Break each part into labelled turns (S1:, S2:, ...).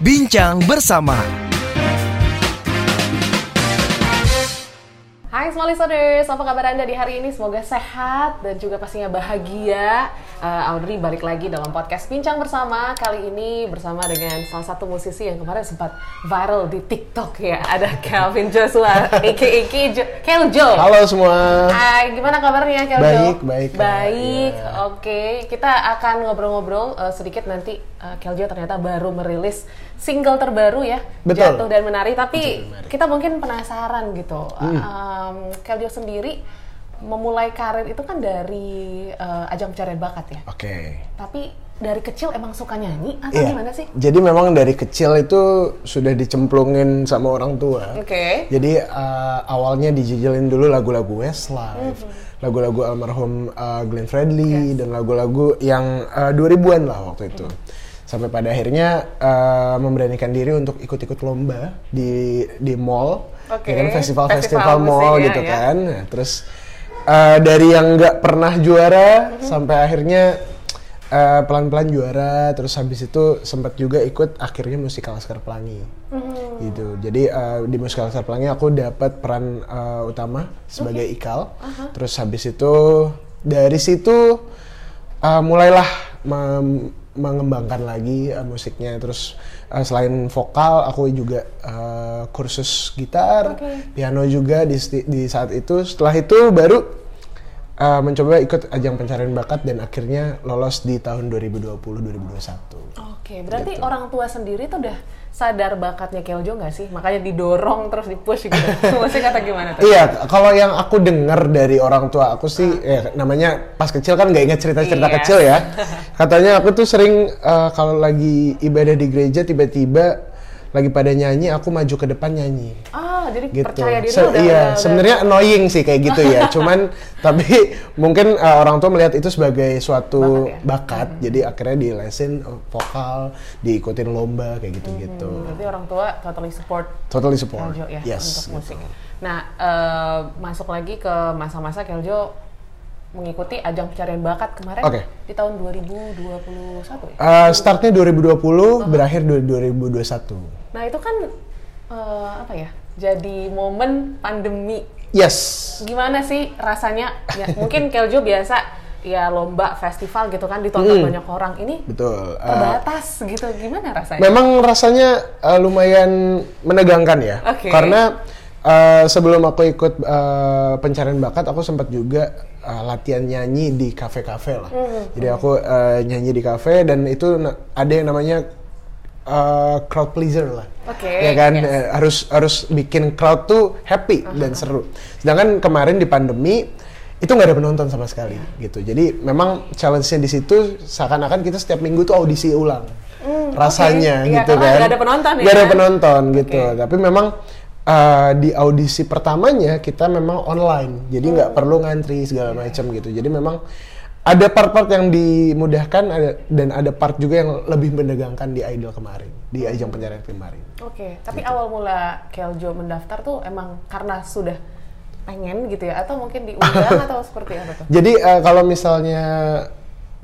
S1: Bincang bersama.
S2: Hai semua listeners, apa kabar Anda di hari ini? Semoga sehat dan juga pastinya bahagia. Uh, Audrey balik lagi dalam podcast Bincang Bersama. Kali ini bersama dengan salah satu musisi yang kemarin sempat viral di TikTok ya. Ada Calvin Joshua, aka Keljo.
S3: Halo semua.
S2: Hai, gimana kabarnya Keljo?
S3: Baik, baik.
S2: Baik,
S3: Ya.
S2: oke. Kita akan ngobrol-ngobrol uh, sedikit nanti. Uh, Keljo ternyata baru merilis single terbaru ya.
S3: Betul.
S2: Jatuh dan menari. Tapi
S3: Menari.
S2: kita mungkin penasaran gitu.
S3: Hmm.
S2: Um, Keljo sendiri memulai karir itu kan dari uh, ajang pencarian bakat ya.
S3: Oke.
S2: Tapi dari kecil emang suka nyanyi atau
S3: Iya.
S2: gimana sih?
S3: Jadi memang dari kecil itu sudah dicemplungin sama orang tua.
S2: Oke.
S3: Jadi uh, awalnya dijajalin dulu lagu-lagu Westlife,
S2: Mhm.
S3: lagu-lagu almarhum uh, Glenn Fredly dan lagu-lagu yang uh, 2000-an lah waktu itu.
S2: Mhm.
S3: Sampai pada akhirnya uh, memberanikan diri untuk ikut-ikut lomba di di mall,
S2: Oke.
S3: ya kan festival-festival
S2: Festival
S3: mall
S2: musik, ya,
S3: gitu
S2: ya.
S3: kan. Nah, terus uh, dari yang nggak pernah juara
S2: Mhm.
S3: sampai akhirnya uh, pelan-pelan juara, terus habis itu sempat juga ikut akhirnya musikal Laskar Pelangi
S2: Mhm.
S3: gitu. Jadi uh, di musikal Laskar Pelangi aku dapat peran uh, utama sebagai Ikal. Terus habis itu dari situ uh, mulailah mem- mengembangkan lagi uh, musiknya. Terus uh, selain vokal, aku juga uh, kursus gitar,
S2: Oke.
S3: piano juga di di saat itu. Setelah itu baru uh, mencoba ikut ajang pencarian bakat dan akhirnya lolos di tahun 2020-2021.
S2: Oke, berarti
S3: Gitu.
S2: orang tua sendiri tuh udah sadar bakatnya Keljo nggak sih? Makanya didorong terus dipush gitu. Musik kata gimana tuh?
S3: Iya, kalau yang aku dengar dari orang tua aku sih, ya, namanya pas kecil kan nggak ingat cerita-cerita
S2: Iya.
S3: kecil ya. Katanya aku tuh sering eh, kalau lagi ibadah di gereja tiba-tiba lagi pada nyanyi, aku maju ke depan nyanyi.
S2: Ah, jadi
S3: Gitu.
S2: percaya diri
S3: Se-
S2: udah,
S3: iya, sebenarnya annoying sih kayak gitu ya. Cuman tapi mungkin eh, orang tua melihat itu sebagai suatu
S2: Bakat ya?
S3: bakat, jadi akhirnya dilesin eh, vokal, diikutin lomba kayak gitu-gitu.
S2: Hmm, berarti orang tua totally support
S3: Totally support.
S2: Keljo ya
S3: yes.
S2: untuk musik.
S3: gitu.
S2: Nah, eh, masuk lagi ke masa-masa Keljo mengikuti ajang pencarian bakat kemarin
S3: Oke.
S2: di tahun 2021 ya.
S3: Eh, startnya 2020, berakhir du- 2021.
S2: Nah, itu kan eh, apa ya? Jadi momen pandemi.
S3: Yes.
S2: Gimana sih rasanya? Ya, mungkin Keljo biasa ya lomba festival gitu kan ditonton
S3: Hmm.
S2: banyak orang. Ini
S3: Betul. Eh,
S2: terbatas gitu. Gimana rasanya?
S3: memang rasanya eh, lumayan menegangkan ya.
S2: Oke.
S3: Karena eh, sebelum aku ikut eh, pencarian bakat, aku sempat juga eh, latihan nyanyi di kafe-kafe lah.
S2: Hmm.
S3: Jadi aku eh, nyanyi di kafe dan itu ada yang namanya eh, crowd pleaser lah.
S2: Oke,
S3: Ya kan
S2: yes.
S3: Eh, harus harus bikin crowd tuh happy dan seru. Sedangkan kemarin di pandemi itu nggak ada penonton sama sekali gitu. Jadi memang challenge-nya di situ seakan-akan kita setiap minggu tuh audisi ulang. rasanya
S2: Iya,
S3: gitu
S2: karena
S3: kan.
S2: nggak ada penonton ya.
S3: Ada penonton gitu.
S2: Oke.
S3: Tapi memang eh, di audisi pertamanya kita memang online. Jadi nggak perlu ngantri segala macam gitu. Jadi memang ada part-part yang dimudahkan ada, dan ada part juga yang lebih menegangkan di Idol kemarin, di ajang pencarian kemarin.
S2: Oke,
S3: Gitu.
S2: tapi awal mula Keljo mendaftar tuh emang karena sudah pengen gitu ya atau mungkin diundang atau seperti apa tuh?
S3: Jadi eh, kalau misalnya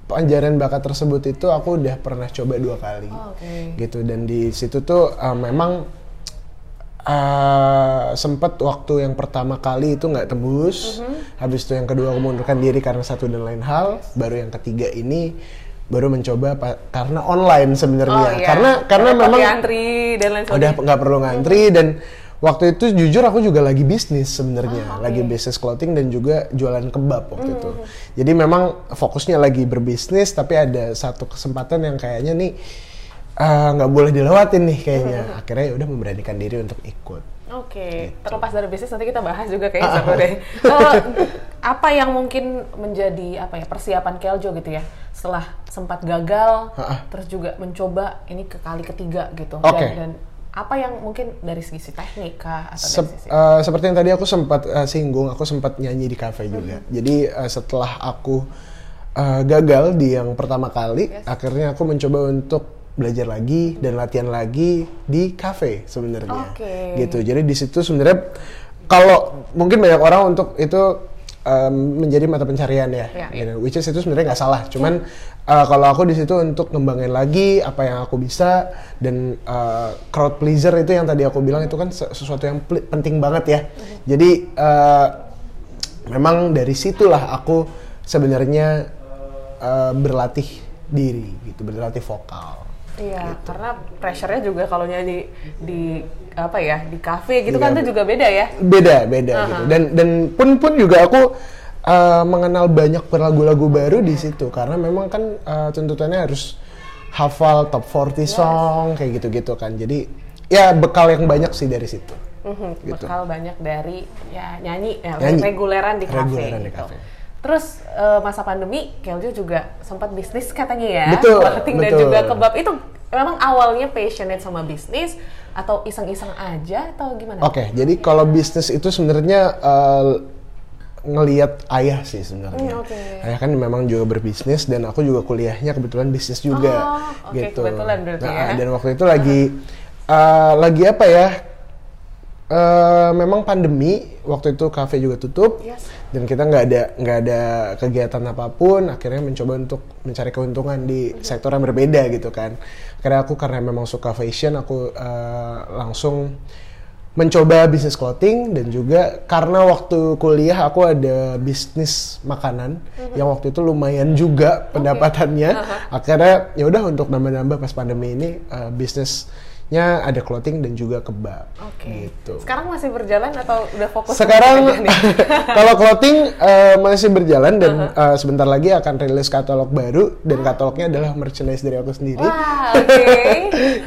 S3: pencarian bakat tersebut itu aku udah pernah coba dua kali,
S2: Oh, Oke.
S3: gitu. Dan di situ tuh eh, memang eh sempat waktu yang pertama kali itu nggak tembus,
S2: Mhm.
S3: habis itu yang kedua aku mundurkan diri karena satu dan lain hal, baru yang ketiga ini baru mencoba karena online sebenarnya,
S2: Oh, iya.
S3: karena karena
S2: Repot
S3: memang
S2: antri dan lain
S3: udah nggak perlu ngantri dan waktu itu jujur aku juga lagi bisnis sebenarnya.
S2: Ah,
S3: lagi bisnis clothing dan juga jualan kebab waktu itu. Jadi memang fokusnya lagi berbisnis tapi ada satu kesempatan yang kayaknya nih eh, nggak boleh dilewatin nih kayaknya akhirnya ya udah memberanikan diri untuk ikut
S2: Oke,
S3: Gitu.
S2: terlepas dari bisnis nanti kita bahas juga
S3: Ah,
S2: kayaknya seru deh. Kalau apa yang mungkin menjadi apa ya persiapan Keljo gitu ya setelah sempat gagal,
S3: Ah,
S2: terus juga mencoba ini ke kali ketiga gitu.
S3: Oke.
S2: Dan, dan apa yang mungkin dari sisi teknik kah atau
S3: Sep-
S2: dari sisi
S3: eh, seperti yang tadi aku sempat eh, singgung, aku sempat nyanyi di kafe juga. Jadi eh, setelah aku eh, gagal di yang pertama kali,
S2: Yes.
S3: akhirnya aku mencoba untuk belajar lagi dan latihan lagi di kafe sebenarnya.
S2: Oke.
S3: Gitu. Jadi di situ sebenarnya kalau mungkin banyak orang untuk itu um, menjadi mata pencarian ya,
S2: Iya,
S3: gitu. which is itu sebenarnya nggak salah. Cuman uh, kalau aku di situ untuk ngembangin lagi apa yang aku bisa dan uh, crowd pleaser itu yang tadi aku bilang itu kan se- sesuatu yang penting banget ya. Jadi uh, memang dari situlah aku sebenarnya uh, berlatih diri gitu, berlatih vokal.
S2: Iya, karena pressure-nya juga kalau nyanyi di apa ya di kafe gitu
S3: Di
S2: kan itu juga beda ya.
S3: beda beda gitu dan dan pun pun juga aku uh, mengenal banyak lagu-lagu baru di situ karena memang kan uh, tuntutannya harus hafal top 40 song kayak gitu-gitu kan jadi ya bekal yang banyak sih dari situ
S2: Mhm,
S3: Gitu.
S2: Bekal banyak dari ya nyanyi, ya,
S3: Nyanyi.
S2: reguleran di kafe.
S3: Reguleran di
S2: gitu.
S3: kafe.
S2: Terus eh, masa pandemi, Keljo juga sempat bisnis katanya ya,
S3: Betul,
S2: marketing dan
S3: betul.
S2: juga kebab itu memang awalnya passionate sama bisnis atau iseng-iseng aja atau gimana?
S3: oke jadi kalau bisnis itu sebenarnya uh, ngelihat ayah sih sebenarnya
S2: Hmm, oke.
S3: ayah kan memang juga berbisnis dan aku juga kuliahnya kebetulan bisnis juga
S2: Oh, oke,
S3: gitu
S2: kebetulan berarti
S3: Nah,
S2: ya.
S3: dan waktu itu lagi uh, lagi apa ya Eh, memang pandemi waktu itu kafe juga tutup.
S2: Yes.
S3: dan kita nggak ada nggak ada kegiatan apa pun akhirnya mencoba untuk mencari keuntungan di sektor yang berbeda gitu kan. Akhirnya aku karena memang suka fashion aku eh, langsung mencoba bisnis clothing dan juga karena waktu kuliah aku ada bisnis makanan yang waktu itu lumayan juga pendapatannya. Akhirnya ya udah untuk nambah-nambah pas pandemi ini eh, bisnisnya ada clothing dan juga kebab.
S2: Oke.
S3: gitu.
S2: Sekarang masih berjalan atau udah fokus?
S3: sekarang kalau clothing eh, masih berjalan dan eh, sebentar lagi akan rilis katalog baru dan katalognya adalah merchandise dari aku sendiri.
S2: Wah, oke.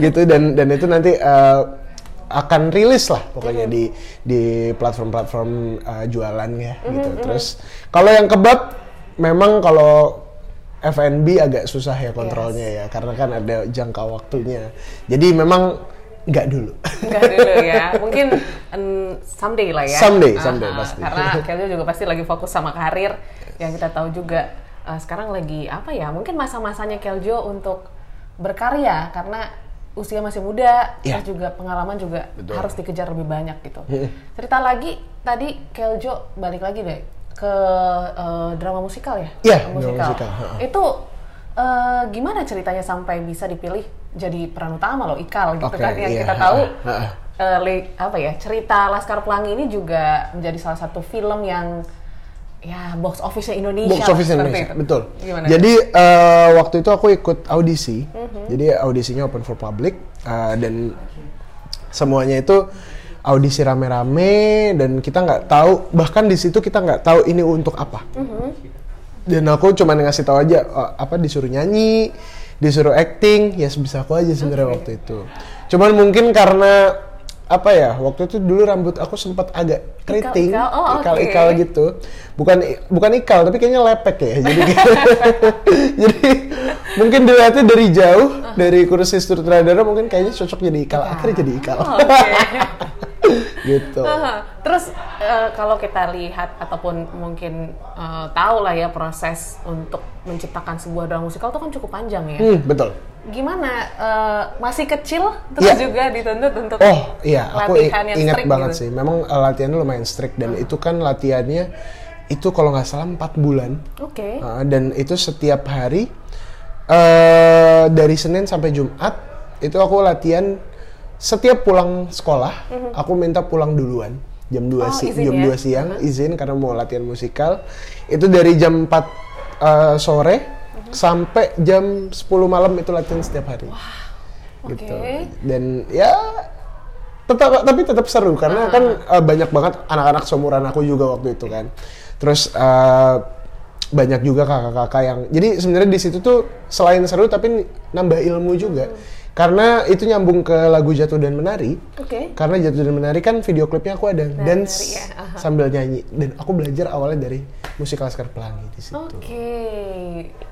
S3: gitu dan dan itu nanti eh, akan rilis lah pokoknya di di platform-platform eh, jualan ya gitu. terus kalau yang kebab memang kalau F&B agak susah ya kontrolnya ya karena kan ada jangka waktunya jadi memang nggak dulu
S2: Enggak dulu ya. Mungkin mm, someday lah ya.
S3: Someday, someday,
S2: Aha,
S3: pasti.
S2: Karena Keljo juga pasti lagi fokus sama karir. Yang kita tahu juga eh, sekarang lagi apa ya? Mungkin masa-masanya Keljo untuk berkarya karena usia masih muda,
S3: Iya.
S2: terus juga pengalaman juga
S3: Betul.
S2: harus dikejar lebih banyak gitu. Cerita lagi tadi Keljo balik lagi deh ke eh, drama musikal ya?
S3: Iya, drama musikal, ha-ha.
S2: Itu eh, gimana ceritanya sampai bisa dipilih jadi peran utama loh Ikal gitu
S3: Oke,
S2: kan yang
S3: iya,
S2: kita tahu eh, le- apa ya cerita Laskar Pelangi ini juga menjadi salah satu film yang ya box office-nya Indonesia
S3: box office Indonesia
S2: itu.
S3: betul
S2: Gimana?
S3: jadi eh, waktu itu aku ikut audisi
S2: Mhm.
S3: jadi audisinya open for public eh, dan semuanya itu audisi rame-rame dan kita nggak tahu bahkan di situ kita nggak tahu ini untuk apa.
S2: Mhm.
S3: dan aku cuma ngasih tahu aja eh, apa disuruh nyanyi disuruh acting? Ya sebisa aku aja sebenarnya waktu itu. Cuman mungkin karena apa ya waktu itu dulu rambut aku sempat agak keriting
S2: Ikal-ikal, oh,
S3: ikal
S2: oke.
S3: ikal gitu. Bukan bukan ikal tapi kayaknya lepek ya jadi jadi mungkin dilihatnya dari jauh dari kursi sutradara mungkin kayaknya cocok jadi ikal akhirnya jadi ikal.
S2: Oh, oke.
S3: gitu.
S2: Terus eh, kalau kita lihat ataupun mungkin eh, tahu lah ya proses untuk menciptakan sebuah drama musikal itu kan cukup panjang ya.
S3: hmm, betul
S2: Gimana eh, masih kecil terus
S3: Iya.
S2: juga dituntut untuk
S3: Oh iya, aku i-
S2: latihan yang
S3: ingat
S2: strict
S3: banget
S2: gitu?
S3: sih. Memang uh, latihannya lumayan strict dan itu kan latihannya itu kalau nggak salah empat bulan
S2: Oke.
S3: Uh, dan itu setiap hari uh, dari Senin sampai Jumat itu aku latihan setiap pulang sekolah aku minta pulang duluan jam 2
S2: Oh,
S3: si jam
S2: ya?
S3: 2 siang izin karena mau latihan musikal. Itu dari jam 4 uh, sore sampai jam 10 malam itu latihan setiap hari.
S2: Oke.
S3: gitu. Dan ya tetap tapi tetap seru karena kan uh, banyak banget anak-anak seumuran aku juga waktu itu kan. Terus uh, banyak juga kakak-kakak yang jadi sebenarnya di situ tuh selain seru tapi nambah ilmu juga karena itu nyambung ke lagu jatuh dan menari
S2: Oke.
S3: karena jatuh dan menari kan video klipnya aku ada
S2: ya,
S3: dance
S2: aha.
S3: sambil nyanyi dan aku belajar awalnya dari musik Laskar Pelangi di situ
S2: Oke.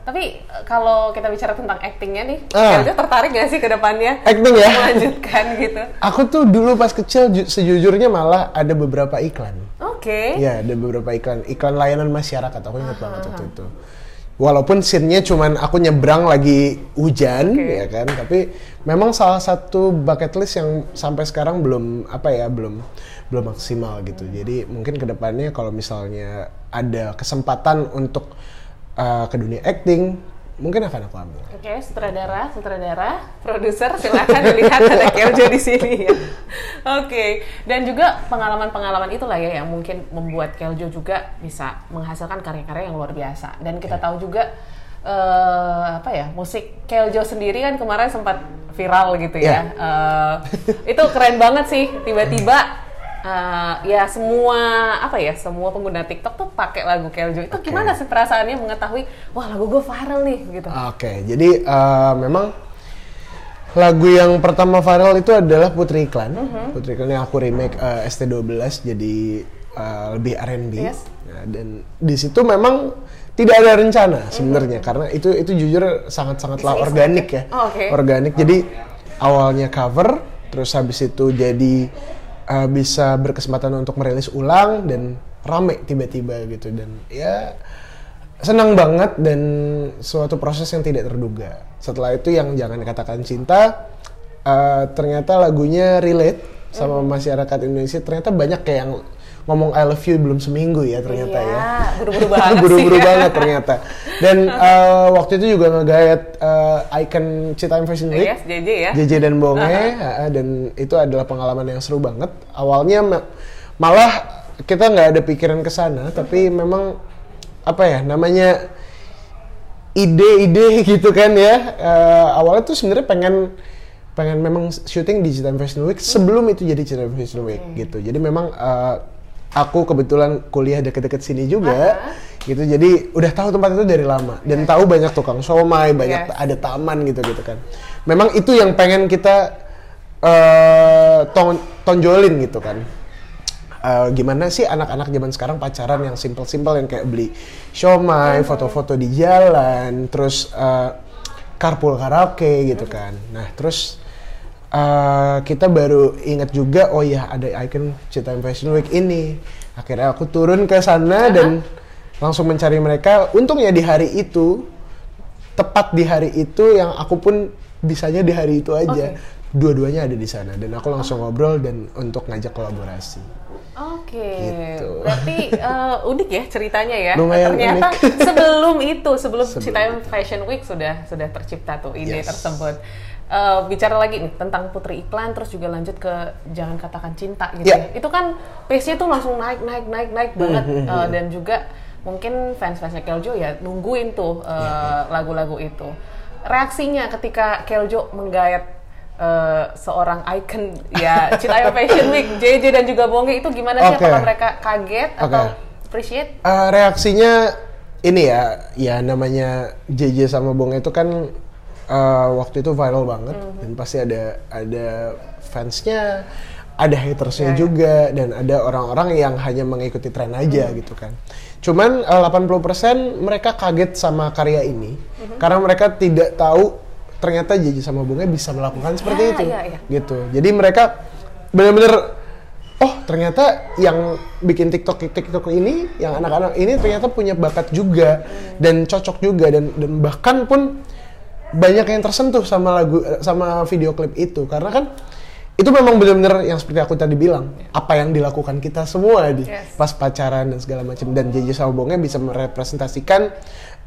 S2: Tapi eh, kalau kita bicara tentang actingnya nih,
S3: Ah.
S2: Keljo tertarik gak sih ke depannya?
S3: acting ya
S2: Melanjutkan gitu.
S3: aku tuh dulu pas kecil ju- sejujurnya malah ada beberapa iklan
S2: Oke.
S3: Iya, ada beberapa iklan, iklan layanan masyarakat. Aku ingat banget waktu itu. Walaupun scene-nya cuman aku nyebrang lagi hujan
S2: Oke.
S3: ya kan tapi memang salah satu bucket list yang sampai sekarang belum apa ya belum belum maksimal gitu jadi mungkin ke depannya kalau misalnya ada kesempatan untuk uh, ke dunia acting mungkin akan aku ambil
S2: Oke, sutradara, sutradara, produser, silakan dilihat ada Keljo di sini ya. Oke, dan juga pengalaman-pengalaman itulah ya yang mungkin membuat Keljo juga bisa menghasilkan karya-karya yang luar biasa. Dan kita tahu juga eh, apa ya musik Keljo sendiri kan kemarin sempat viral gitu ya.
S3: Ya.
S2: Eh, itu keren banget sih, tiba-tiba. Eh, ya semua apa ya semua pengguna TikTok tuh pakai lagu Keljo itu
S3: Oke.
S2: gimana sih perasaannya mengetahui wah lagu gue viral nih gitu
S3: Oke, jadi uh, memang lagu yang pertama viral itu adalah Putri Iklan.
S2: Mhm.
S3: Putri Iklan yang aku remake uh, ST12 jadi uh, lebih R&B.
S2: Yes.
S3: Nah, dan di situ memang tidak ada rencana sebenarnya karena itu itu jujur sangat-sangatlah
S2: Iseng-iseng
S3: organik ya.
S2: Oh, oke.
S3: Organik. Jadi awalnya cover, terus habis itu jadi uh, bisa berkesempatan untuk merilis ulang dan rame tiba-tiba gitu dan ya senang banget dan suatu proses yang tidak terduga. Setelah itu yang jangan dikatakan cinta, eh, ternyata lagunya relate sama masyarakat Indonesia. Ternyata banyak kayak yang ngomong I love you belum seminggu ya ternyata
S2: Iya,
S3: ya.
S2: buru-buru banget sih.
S3: Buru-buru banget ternyata. Dan eh, waktu itu juga ngegayat eh, icon Citaim Fashion Week.
S2: Yes, JJ ya.
S3: JJ dan Bonge ah, dan itu adalah pengalaman yang seru banget. Awalnya ma- malah kita nggak ada pikiran ke sana, tapi memang apa ya namanya ide-ide gitu kan ya. Eh, awalnya tuh sebenarnya pengen pengen memang syuting di Citaim Fashion Week sebelum itu jadi Citaim Fashion Week gitu. Jadi memang eh, aku kebetulan kuliah deket-deket sini juga gitu. Jadi udah tahu tempat itu dari lama dan tahu banyak tukang somai, banyak
S2: Yes.
S3: ada taman gitu gitu kan. Memang itu yang pengen kita ton- tonjolin gitu kan. Eh, gimana sih anak-anak zaman sekarang pacaran yang simple-simple yang kayak beli siomay, foto-foto di jalan, terus eh, carpool karaoke gitu kan. Nah, terus eh, kita baru ingat juga oh ya ada icon Citaim Fashion Week ini. Akhirnya aku turun ke sana dan langsung mencari mereka. Untungnya di hari itu tepat di hari itu yang aku pun bisanya di hari itu aja.
S2: Oke.
S3: Dua-duanya ada di sana dan aku langsung ngobrol dan untuk ngajak kolaborasi.
S2: Oke,
S3: Gitu.
S2: berarti eh, unik ya ceritanya ya.
S3: Lumayan
S2: Ternyata
S3: unik.
S2: sebelum itu, sebelum,
S3: Sebelum
S2: Citaim. Fashion Week sudah sudah tercipta tuh ide
S3: Yes.
S2: tersebut. Eh, bicara lagi nih tentang Putri Iklan, terus juga lanjut ke Jangan Katakan Cinta gitu
S3: Ya.
S2: ya. Itu kan pace-nya tuh langsung naik, naik, naik, naik banget.
S3: Hmm,
S2: Eh, dan juga mungkin fans-fansnya Keljo ya nungguin tuh eh, lagu-lagu itu. Reaksinya ketika Keljo menggayat eh, seorang icon ya Citaim Fashion Week, JJ dan juga Bonge itu gimana sih?
S3: Oke.
S2: Apakah mereka kaget atau
S3: Oke.
S2: appreciate?
S3: Eh, reaksinya ini ya, ya namanya JJ sama Bong itu kan eh, waktu itu viral banget dan pasti ada ada fansnya, ada hatersnya
S2: Ya, ya.
S3: juga dan ada orang-orang yang hanya mengikuti tren aja gitu kan. Cuman eh, 80% mereka kaget sama karya ini karena mereka tidak tahu ternyata JJ sama Bongnya bisa melakukan seperti
S2: Ya,
S3: itu
S2: ya,
S3: gitu. Jadi mereka benar-benar oh ternyata yang bikin TikTok TikTok ini, yang anak-anak ini ternyata punya bakat juga dan cocok juga dan dan bahkan pun banyak yang tersentuh sama lagu sama video klip itu karena kan itu memang benar-benar yang seperti aku tadi bilang apa yang dilakukan kita semua di
S2: Yes.
S3: pas pacaran dan segala macam dan JJ sama Bongnya bisa merepresentasikan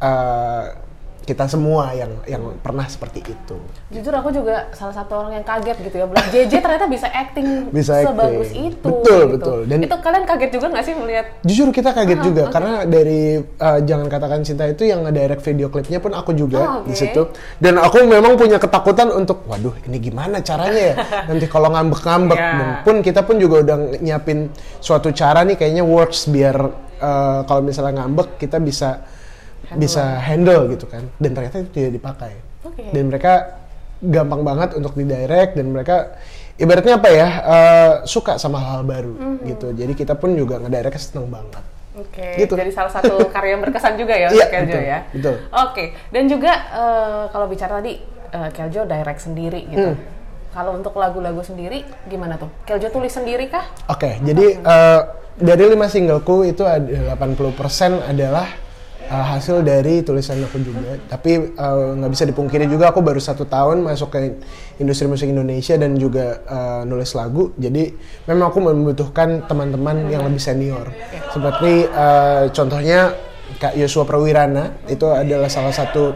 S3: eh, kita semua yang yang pernah seperti itu.
S2: Jujur aku juga salah satu orang yang kaget gitu ya. Bilang JJ ternyata bisa acting
S3: Bisa acting.
S2: sebagus itu.
S3: Betul,
S2: gitu.
S3: betul. Dan-
S2: itu kalian kaget juga nggak sih melihat?
S3: Jujur kita kaget
S2: Ah,
S3: juga
S2: oke.
S3: karena dari uh, jangan katakan cinta itu yang nge-direct video klipnya pun aku juga
S2: Oh, oke.
S3: di situ. Dan aku memang punya ketakutan untuk waduh ini gimana caranya ya nanti kalau ngambek-ngambek dan pun kita pun juga udah nyiapin suatu cara nih kayaknya works biar uh, kalau misalnya ngambek kita bisa
S2: Handle.
S3: bisa handle gitu kan. Dan ternyata itu tidak dipakai.
S2: Oke.
S3: Dan mereka gampang banget untuk di direct dan mereka ibaratnya apa ya uh, suka sama hal baru
S2: Mhm.
S3: gitu. Jadi kita pun juga ngedirect seneng banget.
S2: Oke,
S3: Gitu.
S2: jadi salah satu karya yang berkesan juga ya
S3: Iya,
S2: untuk Keljo
S3: betul,
S2: ya.
S3: betul.
S2: Oke, dan juga eh, kalau bicara tadi eh, Keljo direct sendiri gitu.
S3: Hmm.
S2: Kalau untuk lagu-lagu sendiri gimana tuh? Keljo tulis sendiri kah?
S3: Oke, jadi eh, dari lima singleku itu ada 80% adalah uh, hasil dari tulisan aku juga. Tapi uh, nggak bisa dipungkiri juga aku baru satu tahun masuk ke industri musik Indonesia dan juga uh, nulis lagu. Jadi memang aku membutuhkan teman-teman yang lebih senior. Seperti uh, contohnya Kak Yosua Prawirana itu adalah salah satu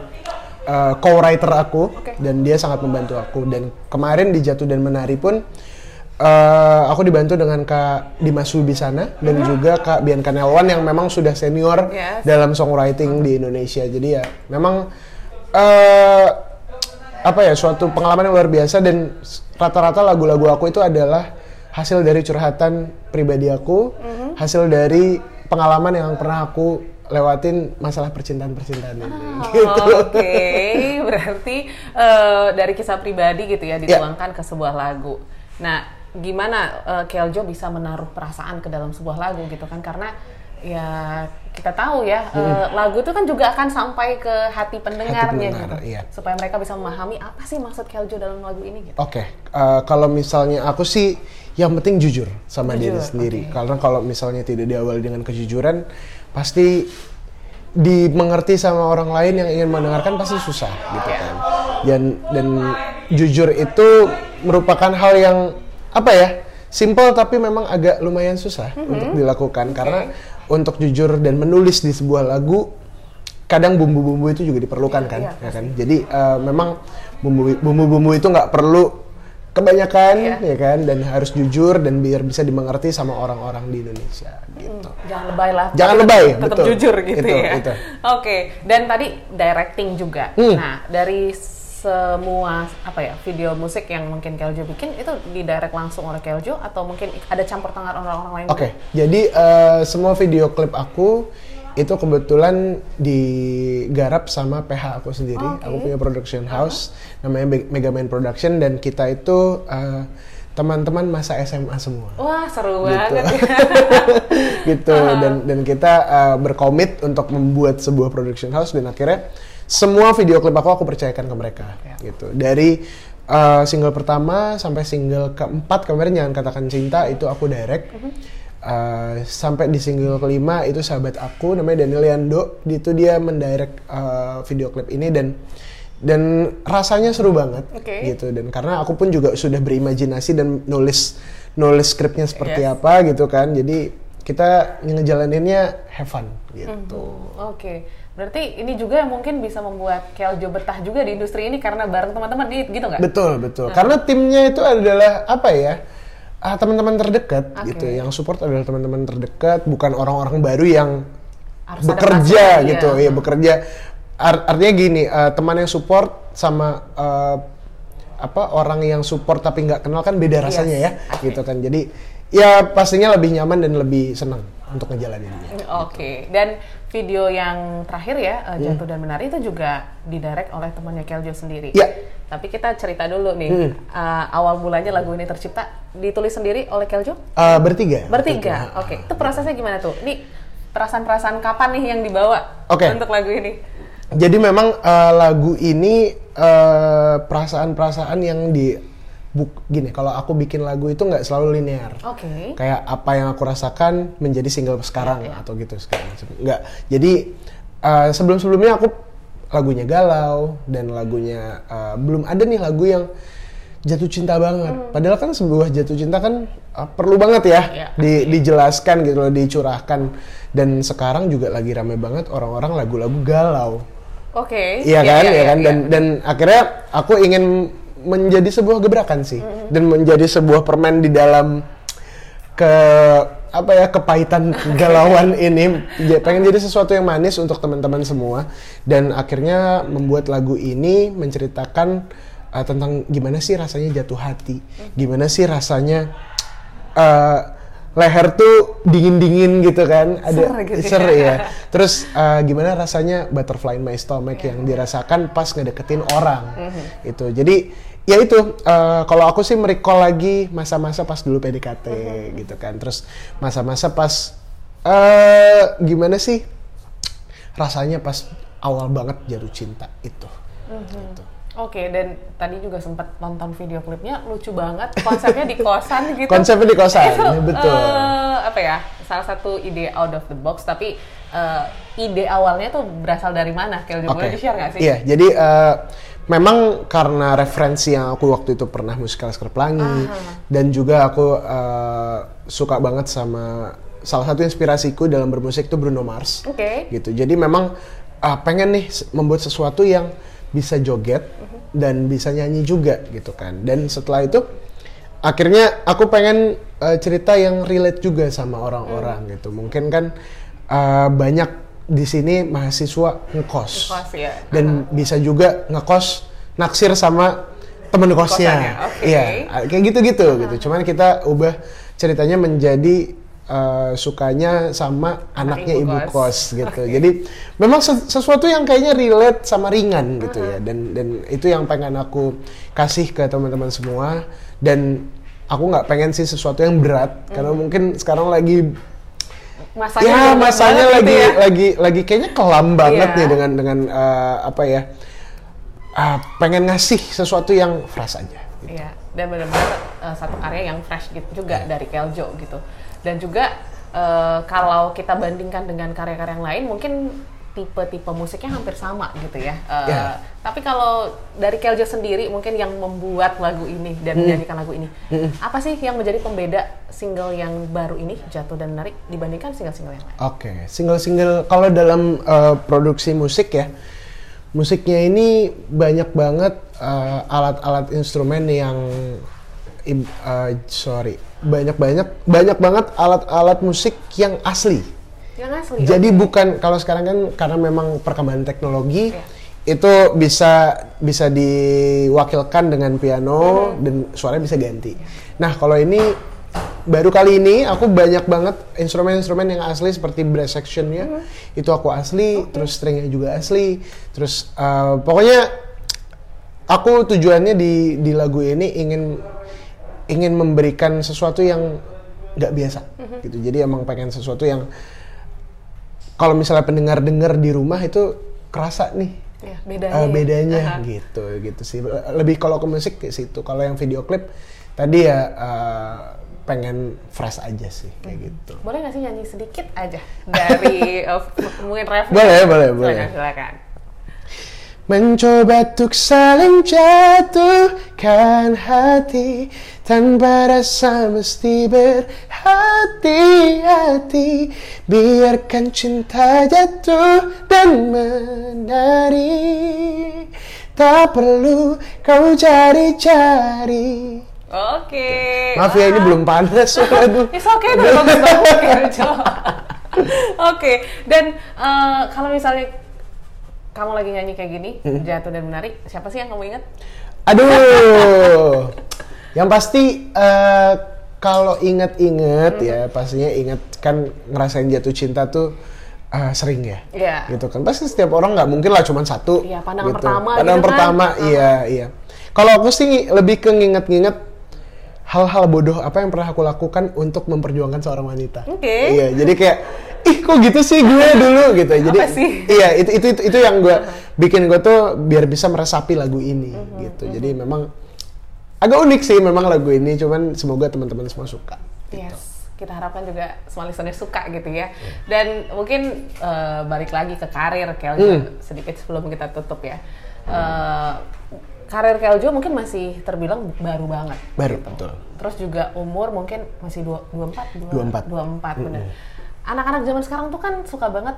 S3: uh, co-writer aku dan dia sangat membantu aku. Dan kemarin di Jatuh dan Menari pun uh, aku dibantu dengan Kak Dimas Wibisana dan juga Kak Bianca Nelwan yang memang sudah senior
S2: Yes.
S3: dalam songwriting di Indonesia. Jadi ya memang eh apa ya suatu pengalaman yang luar biasa dan rata-rata lagu-lagu aku itu adalah hasil dari curhatan pribadi aku, hasil dari pengalaman yang pernah aku lewatin masalah percintaan-percintaan ini. Gitu.
S2: Oke, berarti eh, dari kisah pribadi gitu ya dituangkan ke sebuah lagu. Nah, gimana eh, Keljo bisa menaruh perasaan ke dalam sebuah lagu gitu kan? Karena ya kita tahu ya eh, lagu itu kan juga akan sampai ke hati pendengarnya
S3: pendengar,
S2: gitu,
S3: iya.
S2: supaya mereka bisa memahami apa sih maksud Keljo dalam lagu ini gitu.
S3: Oke, eh, kalau misalnya aku sih yang penting jujur sama diri
S2: Jujur,
S3: sendiri. Karena kalau misalnya tidak diawali dengan kejujuran, pasti dimengerti sama orang lain yang ingin mendengarkan pasti susah gitu kan. Dan dan jujur itu merupakan hal yang apa ya? Simple tapi memang agak lumayan susah
S2: Mm-hmm.
S3: untuk dilakukan karena untuk jujur dan menulis di sebuah lagu kadang bumbu-bumbu itu juga diperlukan kan,
S2: iya,
S3: ya kan. Jadi eh, memang bumbu- bumbu-bumbu itu nggak perlu kebanyakan,
S2: Iya.
S3: ya kan, dan harus jujur dan biar bisa dimengerti sama orang-orang di Indonesia, gitu.
S2: Jangan lebay lah.
S3: Jangan lebay,
S2: tetap
S3: betul.
S2: jujur gitu
S3: Itu,
S2: ya. Oke, dan tadi directing juga.
S3: Hmm.
S2: Nah, dari semua apa ya video musik yang mungkin Keljo bikin itu didirect langsung oleh Keljo atau mungkin ada campur tangan orang-orang lain?
S3: Oke, jadi eh, semua video klip aku itu kebetulan digarap sama PH aku sendiri.
S2: Oke.
S3: Aku punya production house namanya Be- Megaman Production dan kita itu eh, teman-teman masa SMA semua.
S2: Wah seru
S3: Gitu.
S2: banget.
S3: gitu dan dan kita uh, berkomit untuk membuat sebuah production house dan akhirnya semua video klip aku aku percayakan ke mereka
S2: Ya.
S3: gitu. Dari uh, single pertama sampai single keempat kemarin jangan katakan cinta itu aku direct. Uh, sampai di single kelima itu sahabat aku namanya Daniel Yando. Itu dia mendirect uh, video klip ini dan dan rasanya seru banget
S2: Oke.
S3: gitu. Dan karena aku pun juga sudah berimajinasi dan nulis nulis skripnya seperti
S2: Yes.
S3: apa gitu kan. Jadi kita ngejalaninnya have fun gitu.
S2: Oke, berarti ini juga yang mungkin bisa membuat Keljo betah juga di industri ini karena bareng teman-teman nih, gitu nggak?
S3: betul betul. Karena timnya itu adalah apa ya? Ah, teman-teman terdekat
S2: Oke.
S3: gitu. Yang support adalah teman-teman terdekat bukan orang-orang baru yang
S2: Harus
S3: bekerja
S2: adaptasi,
S3: gitu.
S2: Ya.
S3: ya bekerja. Ar- artinya gini eh, teman yang support sama eh, apa orang yang support tapi nggak kenal kan beda rasanya ya
S2: oke.
S3: gitu kan. Jadi ya pastinya lebih nyaman dan lebih senang untuk ngejalaninnya
S2: Oke, dan video yang terakhir ya, uh,
S3: Hmm.
S2: Jatuh dan Menari itu juga didirect oleh temannya Keljo sendiri.
S3: Iya.
S2: Tapi kita cerita dulu nih,
S3: Hmm.
S2: uh, awal mulanya lagu ini tercipta, ditulis sendiri oleh Keljo?
S3: Eh, bertiga
S2: Bertiga, oke. Itu prosesnya gimana tuh? Ini perasaan-perasaan kapan nih yang dibawa
S3: Oke.
S2: untuk lagu ini?
S3: Jadi memang eh, lagu ini eh, perasaan-perasaan yang di buk gini kalau aku bikin lagu itu nggak selalu linear.
S2: Oke.
S3: Kayak apa yang aku rasakan menjadi single sekarang atau gitu sekarang. Nggak. Jadi eh, sebelum-sebelumnya aku lagunya galau dan lagunya eh, belum ada nih lagu yang jatuh cinta banget. Padahal kan sebuah jatuh cinta kan eh, perlu banget ya
S2: Iya.
S3: di- dijelaskan gitu loh, dicurahkan. Dan sekarang juga lagi rame banget orang-orang lagu-lagu galau.
S2: Oke.
S3: Iya kan, iya kan, dan dan akhirnya aku ingin menjadi sebuah gebrakan sih, dan menjadi sebuah permen di dalam ke apa ya kepahitan kegalauan ini, Ja- pengen jadi sesuatu yang manis untuk teman-teman semua, dan akhirnya membuat lagu ini menceritakan uh, tentang gimana sih rasanya jatuh hati, gimana sih rasanya uh, leher tuh dingin-dingin gitu kan, ada
S2: Ser gitu ya.
S3: ser ya. Terus uh, gimana rasanya butterfly in my stomach yang dirasakan pas ngedeketin orang. Itu. Jadi ya itu uh, kalau aku sih merecall lagi masa-masa pas dulu PDKT gitu kan. Terus masa-masa pas uh, gimana sih rasanya pas awal banget jatuh cinta itu. Gitu.
S2: Oke, dan tadi juga sempat nonton video klipnya lucu banget, konsepnya di kosan gitu.
S3: Konsepnya di kosan,
S2: Itu,
S3: betul.
S2: eh, apa ya? salah satu ide out of the box, tapi uh, ide awalnya tuh berasal dari mana? Keljo boleh di share nggak sih?
S3: Iya, jadi uh, memang karena referensi yang aku waktu itu pernah musikal Laskar Pelangi dan juga aku uh, suka banget sama salah satu inspirasiku dalam bermusik itu Bruno Mars.
S2: Oke. Okay.
S3: Gitu. Jadi memang uh, pengen nih membuat sesuatu yang bisa joget uh-huh. dan bisa nyanyi juga gitu kan. Dan setelah itu akhirnya aku pengen uh, cerita yang relate juga sama orang-orang uh. gitu. Mungkin kan uh, banyak di sini mahasiswa ngekos. Ngekos ya. Dan uh-huh. bisa juga ngekos naksir sama temen kosnya. Iya, okay. kayak gitu-gitu uh-huh. gitu. Cuman kita ubah ceritanya menjadi uh, sukanya sama anaknya ibu, ibu kos, kos gitu. Okay. Jadi memang sesuatu yang kayaknya relate sama ringan gitu uh -huh. ya. Dan dan itu yang pengen aku kasih ke teman-teman semua dan aku nggak pengen sih sesuatu yang berat uh -huh. karena mungkin sekarang lagi
S2: masanya
S3: ya masanya lagi gitu ya. lagi lagi kayaknya kelam banget yeah. nih dengan dengan uh, apa ya uh, pengen ngasih sesuatu yang fresh aja.
S2: Gitu. Iya, dan benar-benar uh, satu karya yang fresh gitu juga yeah. dari Keljo gitu dan juga uh, kalau kita bandingkan dengan karya-karya yang lain mungkin tipe-tipe musiknya hampir sama gitu ya. Uh, yeah. Tapi kalau dari Keljo sendiri mungkin yang membuat lagu ini dan mm. menyanyikan lagu ini, mm. apa sih yang menjadi pembeda single yang baru ini Jatuh dan Menarik dibandingkan single-single yang lain?
S3: Oke, okay. single-single kalau dalam uh, produksi musik ya, musiknya ini banyak banget alat-alat uh, instrumen yang uh, sorry banyak banyak banyak banget alat-alat musik yang asli.
S2: Asli.
S3: Jadi okay. bukan kalau sekarang kan karena memang perkembangan teknologi yeah. itu bisa bisa diwakilkan dengan piano mm. dan suaranya bisa ganti. Nah kalau ini baru kali ini aku banyak banget instrumen-instrumen yang asli seperti brass sectionnya mm. itu aku asli, okay. terus stringnya juga asli, terus uh, pokoknya aku tujuannya di di lagu ini ingin ingin memberikan sesuatu yang nggak biasa mm-hmm. gitu jadi emang pengen sesuatu yang kalau misalnya pendengar dengar di rumah itu kerasa nih
S2: ya, bedanya,
S3: uh, bedanya uh-huh. gitu gitu sih lebih kalau ke musik ke situ kalau yang video klip tadi ya uh, pengen fresh aja sih kayak hmm. gitu
S2: boleh nggak sih nyanyi sedikit aja dari uh, mungkin ref
S3: boleh boleh boleh
S2: silakan, silakan.
S3: Mencoba untuk saling jatuhkan hati Tanpa rasa mesti berhati-hati Biarkan cinta jatuh dan menari Tak perlu kau cari-cari
S2: Oke. Okay.
S3: Maaf ya ini belum panas.
S2: Aduh. It's okay, udah bagus banget. Oke. Dan uh, kalau misalnya kamu lagi nyanyi kayak gini, hmm. jatuh dan menarik, siapa sih yang kamu ingat?
S3: Aduh, yang pasti uh, kalau inget-inget hmm. ya pastinya inget kan ngerasain jatuh cinta tuh uh, sering ya,
S2: yeah.
S3: gitu kan. Pasti setiap orang nggak mungkin lah cuma satu.
S2: Iya, pandangan
S3: gitu.
S2: pertama.
S3: Pandangan gitu pertama, kan? iya iya. Kalau aku sih lebih ke nginget-nginget hal-hal bodoh apa yang pernah aku lakukan untuk memperjuangkan seorang wanita.
S2: Oke. Okay.
S3: Iya, jadi kayak ih kok gitu sih gue dulu gitu jadi
S2: Apa sih?
S3: iya itu itu itu, itu yang gue bikin gue tuh biar bisa meresapi lagu ini uh-huh. gitu jadi uh-huh. memang agak unik sih memang lagu ini cuman semoga teman-teman semua suka
S2: gitu. yes kita harapkan juga semua listener suka gitu ya. Dan mungkin uh, balik lagi ke karir Keljo hmm. sedikit sebelum kita tutup ya. Uh, karir Keljo mungkin masih terbilang baru banget
S3: baru gitu. betul.
S2: Terus juga umur mungkin masih dua dua empat
S3: dua empat.
S2: dua empat benar anak-anak zaman sekarang tuh kan suka banget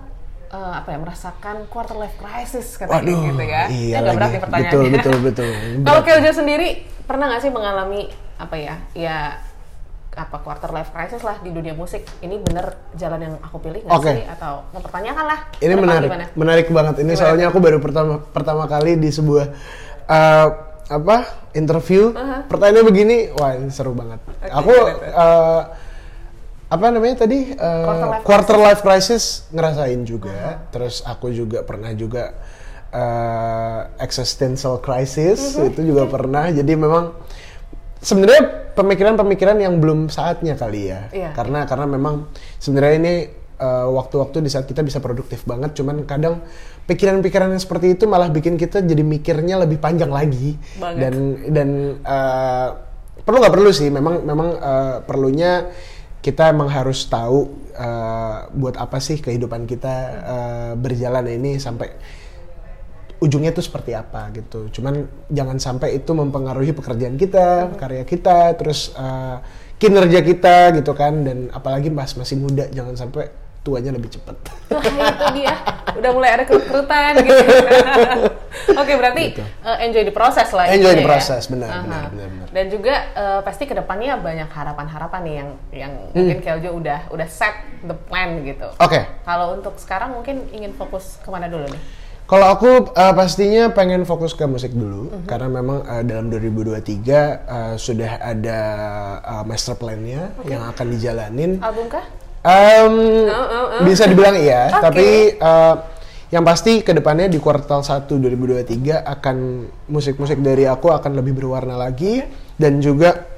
S2: uh, apa ya merasakan quarter life crisis katanya Waduh, gitu ya.
S3: Iya
S2: ya berat nih pertanyaannya.
S3: Betul betul betul.
S2: Kalau Keljo sendiri pernah nggak sih mengalami apa ya? Ya apa quarter life crisis lah di dunia musik. Ini bener jalan yang aku pilih nggak okay. sih atau mempertanyakan lah?
S3: Ini menarik, gimana? menarik banget. Ini gimana? soalnya aku baru pertama pertama kali di sebuah uh, apa interview. Uh -huh. Pertanyaannya begini, wah ini seru banget. Okay, aku uh, apa namanya tadi uh, quarter, life quarter life crisis ngerasain juga uh -huh. terus aku juga pernah juga uh, existential crisis uh -huh. itu juga pernah jadi memang sebenarnya pemikiran-pemikiran yang belum saatnya kali ya yeah. karena karena memang sebenarnya ini uh, waktu-waktu di saat kita bisa produktif banget cuman kadang pikiran-pikiran yang seperti itu malah bikin kita jadi mikirnya lebih panjang lagi Banget. dan dan uh, perlu nggak perlu sih memang memang uh, perlunya kita emang harus tahu uh, buat apa sih kehidupan kita uh, berjalan ini sampai ujungnya itu seperti apa gitu. Cuman jangan sampai itu mempengaruhi pekerjaan kita, karya kita, terus uh, kinerja kita gitu kan. Dan apalagi pas masih muda, jangan sampai tuanya lebih cepat.
S2: Wah itu dia, udah mulai ada kerut-kerutan gitu. Oke berarti
S3: Gitu.
S2: uh, enjoy the process lah.
S3: Enjoy the
S2: ya.
S3: process, benar,
S2: Aha.
S3: benar, benar, benar.
S2: Dan juga uh, pasti ke depannya banyak harapan-harapan nih yang yang
S3: Hmm.
S2: mungkin Keljo udah udah set the plan gitu.
S3: Oke,
S2: Kalau untuk sekarang mungkin ingin fokus ke mana dulu nih?
S3: Kalau aku uh, pastinya pengen fokus ke musik dulu karena memang uh, dalam 2023 uh, sudah ada uh, master plan-nya yang akan dijalanin.
S2: Album kah?
S3: Um,
S2: Oh, oh, oh.
S3: Bisa dibilang iya,
S2: Oke.
S3: tapi uh, yang pasti ke depannya di kuartal 1 2023 akan musik-musik dari aku akan lebih berwarna lagi dan juga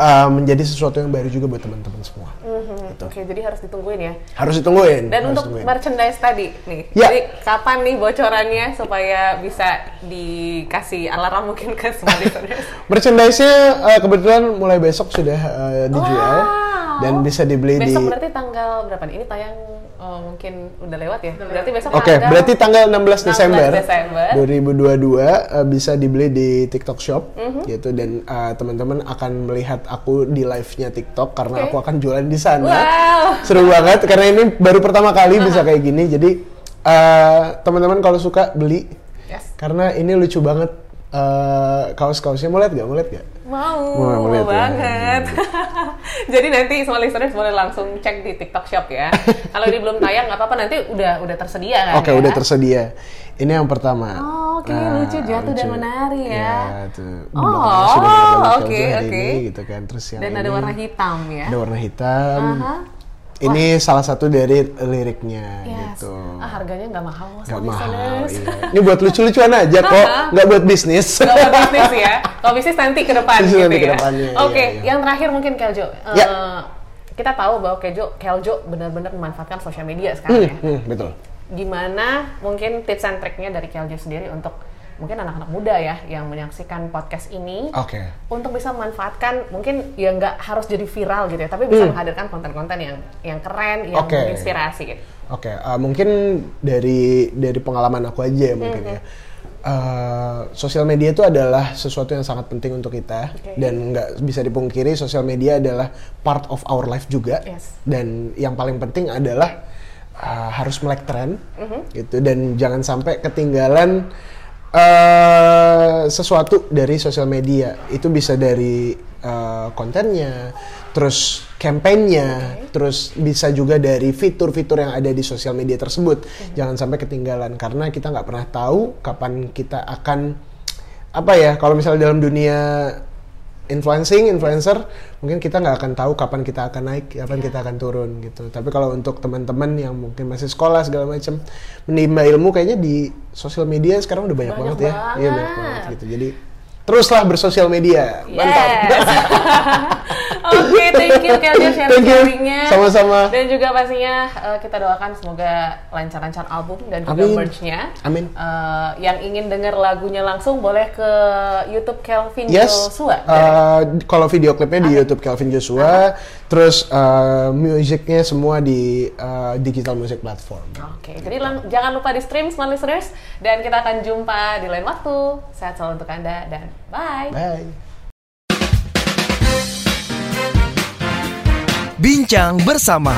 S3: uh, menjadi sesuatu yang baru juga buat teman-teman semua.
S2: Mhm, Oke, jadi harus ditungguin ya.
S3: Harus ditungguin.
S2: Dan
S3: harus
S2: untuk
S3: ditungguin.
S2: merchandise tadi nih,
S3: Ya.
S2: jadi kapan nih bocorannya supaya bisa dikasih alarm mungkin ke semua listeners?
S3: Merchandise-nya uh, kebetulan mulai besok sudah uh, dijual
S2: Wow.
S3: dan bisa dibeli
S2: besok
S3: di
S2: berarti tanggal berapa nih? Ini tayang oh, mungkin udah lewat ya? Berarti besok
S3: Oke,
S2: tanggal
S3: berarti tanggal 16 Desember,
S2: 16 Desember.
S3: 2022 uh, bisa dibeli di TikTok Shop
S2: Mhm.
S3: gitu dan uh, teman-teman akan melihat aku di live-nya TikTok karena
S2: Oke.
S3: aku akan jualan di sana.
S2: Wow.
S3: Seru banget karena ini baru pertama kali bisa kayak gini. Jadi uh, teman-teman kalau suka beli
S2: Yes.
S3: karena ini lucu banget uh, kaos-kaosnya. Mau lihat gak? Mau lihat gak?
S2: Mau,
S3: Mau
S2: mau
S3: lihat ya?
S2: banget. Jadi nanti semua listeners boleh langsung cek di TikTok Shop ya. Kalau ini belum tayang nggak apa-apa nanti udah udah tersedia kan?
S3: Oke,
S2: ya?
S3: udah tersedia. Ini yang pertama.
S2: Oh, oke,
S3: Nah,
S2: lucu, jatuh dan menari ya.
S3: tuh.
S2: Oh, oke, oke.
S3: ini, gitu kan. Terus yang
S2: Dan
S3: ini
S2: ada warna hitam ya.
S3: ada warna hitam.
S2: Aha.
S3: Ini salah satu dari liriknya
S2: Yes.
S3: gitu.
S2: Ah, harganya nggak mahal loh
S3: Gak
S2: sama
S3: mahal. Iya. Ini buat lucu-lucuan aja kok, nggak buat bisnis.
S2: Gak buat bisnis ya. Kalau bisnis nanti ke depan
S3: Bisnis
S2: gitu
S3: nanti ke
S2: ya.
S3: depannya,
S2: Oke,
S3: iya, iya.
S2: yang terakhir mungkin Keljo.
S3: Ya.
S2: kita tahu bahwa Keljo, Keljo benar-benar memanfaatkan sosial media sekarang ya.
S3: Hmm, betul.
S2: Gimana mungkin tips and triknya dari Keljo sendiri untuk mungkin anak-anak muda ya yang menyaksikan podcast ini
S3: Oke.
S2: untuk bisa memanfaatkan mungkin ya nggak harus jadi viral gitu ya, tapi bisa
S3: Hmm.
S2: menghadirkan konten-konten yang yang keren, yang
S3: Oke.
S2: menginspirasi gitu.
S3: Oke, uh, mungkin dari dari pengalaman aku aja ya mungkin ya. Uh, sosial media itu adalah sesuatu yang sangat penting untuk kita
S2: Oke.
S3: dan nggak bisa dipungkiri sosial media adalah part of our life juga
S2: Yes.
S3: dan yang paling penting adalah uh, harus melek tren gitu. Dan jangan sampai ketinggalan uh, sesuatu dari sosial media. Itu bisa dari uh, kontennya terus kampanyenya terus bisa juga dari fitur-fitur yang ada di sosial media tersebut. Jangan sampai ketinggalan karena kita nggak pernah tahu kapan kita akan apa ya kalau misalnya dalam dunia influencing influencer mungkin kita nggak akan tahu kapan kita akan naik kapan kita akan turun gitu. Tapi kalau untuk teman-teman yang mungkin masih sekolah segala macam menimba ilmu kayaknya di sosial media sekarang udah banyak,
S2: Banyak
S3: banget ya. Iya banyak
S2: banget.
S3: banget gitu. Jadi teruslah bersosial media. Mantap.
S2: Yes. Oke, thank you Keljo
S3: Thank you.
S2: sharing-sharingnya.
S3: Sama-sama.
S2: Dan juga pastinya eh, kita doakan semoga lancar-lancar album dan juga
S3: Amin.
S2: merch-nya.
S3: Amin.
S2: Eh, yang ingin dengar lagunya langsung boleh ke YouTube Kelvin
S3: Yes,
S2: Joshua.
S3: uh, kalau video klipnya di YouTube Calvin Joshua, terus uh, musiknya semua di uh, digital music platform.
S2: Oke, jadi lang- jangan lupa di stream smart listeners dan kita akan jumpa di lain waktu. Sehat selalu untuk Anda dan bye.
S3: Bye.
S1: Bincang bersama